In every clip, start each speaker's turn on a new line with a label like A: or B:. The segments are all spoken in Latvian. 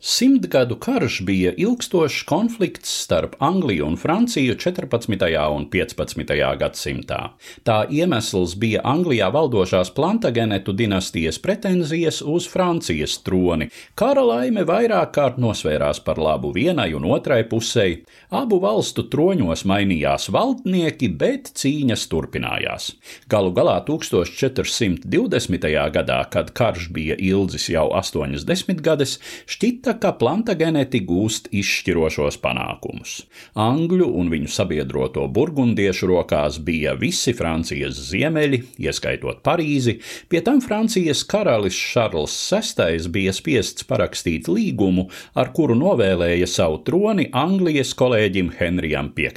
A: Simtgadu karš bija ilgstošs konflikts starp Angliju un Franciju 14. un 15. gadsimtā. Tā iemesls bija Anglijā valdošās Plantagenetu dinastijas pretenzijas uz Francijas troni. Kara laime vairāk kārt nosvērās par labu vienai un otrai pusei. Abu valstu troņos mainījās valdnieki, bet cīņas turpinājās. Galu galā 1420. gadā, kad karš bija ilgs jau 80 gadus, šķita uzskata, ka plantageneti gūst izšķirošos panākumus. Angļu un viņu sabiedroto burgundiešu rokās bija visi Francijas ziemeļi, ieskaitot Parīzi, pie tam Francijas karalis Šarls VI bija spiests parakstīt līgumu, ar kuru novēlēja savu troni Anglijas kolēģim Henrijam V.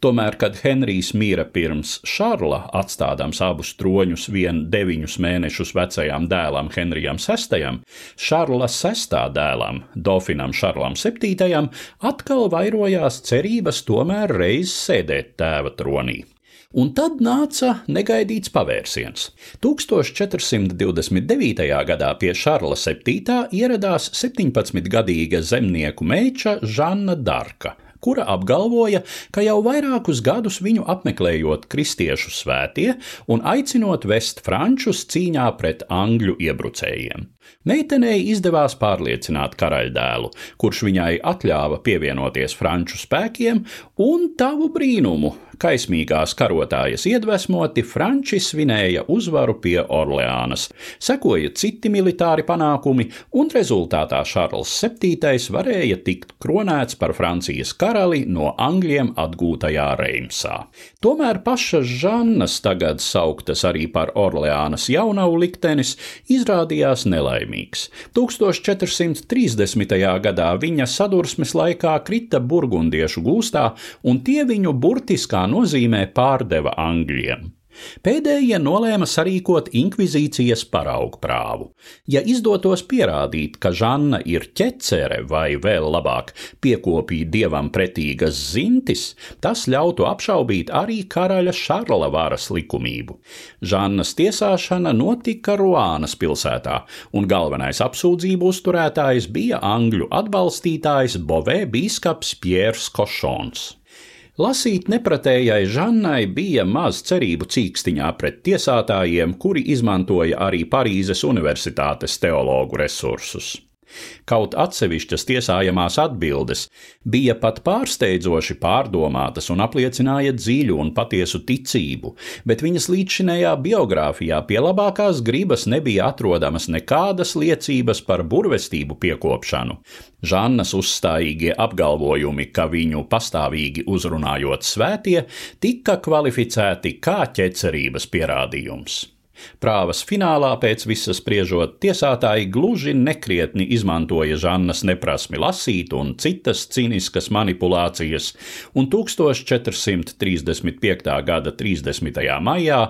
A: Tomēr, kad Henrijs mīra pirms Šarla, atstādams abus troņus vien deviņus mēnešus vecajam dēlam Henrijam VI, Šarla VI dēlam dēlam, Dauphinam Šarlam VII, atkal vairojās cerības tomēr reiz sēdēt tēva tronī. Un tad nāca negaidīts pavērsiens. 1429. gadā pie Šarla VII ieradās 17-gadīga zemnieku meiča Žanna Darka, kura apgalvoja, ka jau vairākus gadus viņu apmeklējot kristiešu svētie un aicinot vest frančus cīņā pret angļu iebrucējiem. Meitenei izdevās pārliecināt karaļdēlu, kurš viņai atļāva pievienoties franču spēkiem, un tavu brīnumu, kaismīgās karotājas iedvesmoti, Franči svinēja uzvaru pie Orleānas. Sekoja citi militāri panākumi, un rezultātā Šarls VII varēja tikt kronēts par Francijas karali no Angļiem atgūtajā Reimsā. Tomēr pašas Žannas, tagad sauktas arī par Orleānas jaunavu liktenis, izrādījās nelaimīgs. 1430. gadā viņa sadursmes laikā krita burgundiešu gūstā, un tie viņu burtiskā nozīmē pārdeva angļiem. Pēdējie nolēma sarīkot inkvizīcijas paraugu prāvu. Ja izdotos pierādīt, ka Žanna ir ķecere vai vēl labāk piekopīja dievam pretīgas zintis, tas ļautu apšaubīt arī karaļa Šarla varas likumību. Žannas tiesāšana notika Ruānas pilsētā, un galvenais apsūdzību uzturētājs bija angļu atbalstītājs Bovē bīskaps Piers Košons. Lasīt nepratējai Žannai bija maz cerību cīkstiņā pret tiesātājiem, kuri izmantoja arī Parīzes Universitātes teologu resursus. Kaut atsevišķas tiesājamās atbildes bija pat pārsteidzoši pārdomātas un apliecināja dziļu un patiesu ticību, bet viņas līdzšinējā biogrāfijā pie labākās gribas nebija atrodamas nekādas liecības par burvestību piekopšanu. Žannas uzstājīgie apgalvojumi, ka viņu pastāvīgi uzrunājot svētie, tika kvalificēti kā ķecerības pierādījums. Prāvas finālā pēc visas spriežot, tiesātāji gluži nekrietni izmantoja Žannas neprasmi lasīt un citas cīniskas manipulācijas, un 1435. gada 30. maijā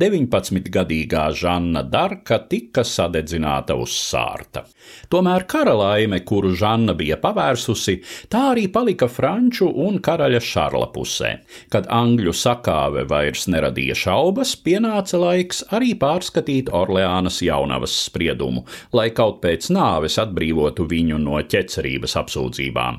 A: 19-gadīgā Žanna Darka tika sadedzināta uz sārta. Tomēr karalaime, kuru Žanna bija pavērsusi, tā arī palika franču un karaļa Šarla pusē. Kad angļu sakāve vairs neradīja šaubas, pienāca laiks arī pārskatīt Orleānas jaunavas spriedumu, lai kaut pēc nāves atbrīvotu viņu no ķecerības apsūdzībām.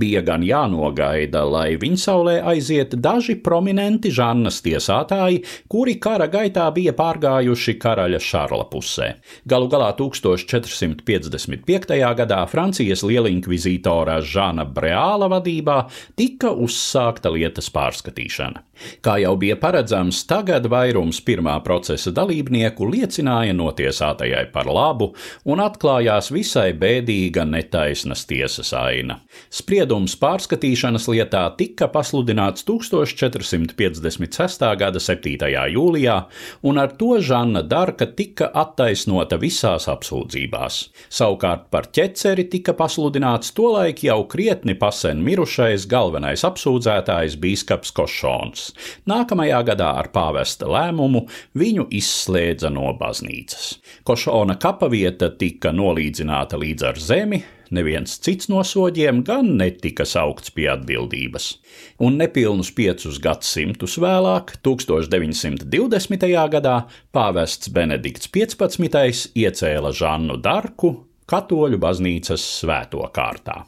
A: Bija gan jānogaida, lai viņsaulē aiziet daži prominenti Žannas tiesātāji, kuri kara gaitā bija pārgājuši karaļa Šarla pusē. Galu galā 1455. gadā Francijas lielinkvizītora Žana Breāla vadībā tika uzsākta lietas pārskatīšana. Kā jau bija paredzams, tagad vairums pirmā procesa dalībnieku dalībnieku liecināja notiesātajai par labu un atklājās visai bēdīga netaisnas tiesas aina. Spriedums pārskatīšanas lietā tika pasludināts 1456. gada 7. jūlijā, un ar to Žanna Darka tika attaisnota visās apsūdzībās. Savukārt par ķeceri tika pasludināts tolaik jau krietni pasen mirušais galvenais apsūdzētājs bīskaps Košons. Nākamajā gadā ar pāvesta lēmumu viņu izslēgta izslēdza no baznīcas. Košona kapavieta tika nolīdzināta līdz ar zemi, neviens cits no soģiem gan netika saukts pie atbildības. Un nepilnus piecus gadsimtus vēlāk, 1920. gadā, pāvests Benedikts XV. iecēla Žannu Darku katoļu baznīcas svēto kārtā.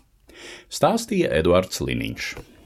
A: Stāstīja Eduards Liniņš.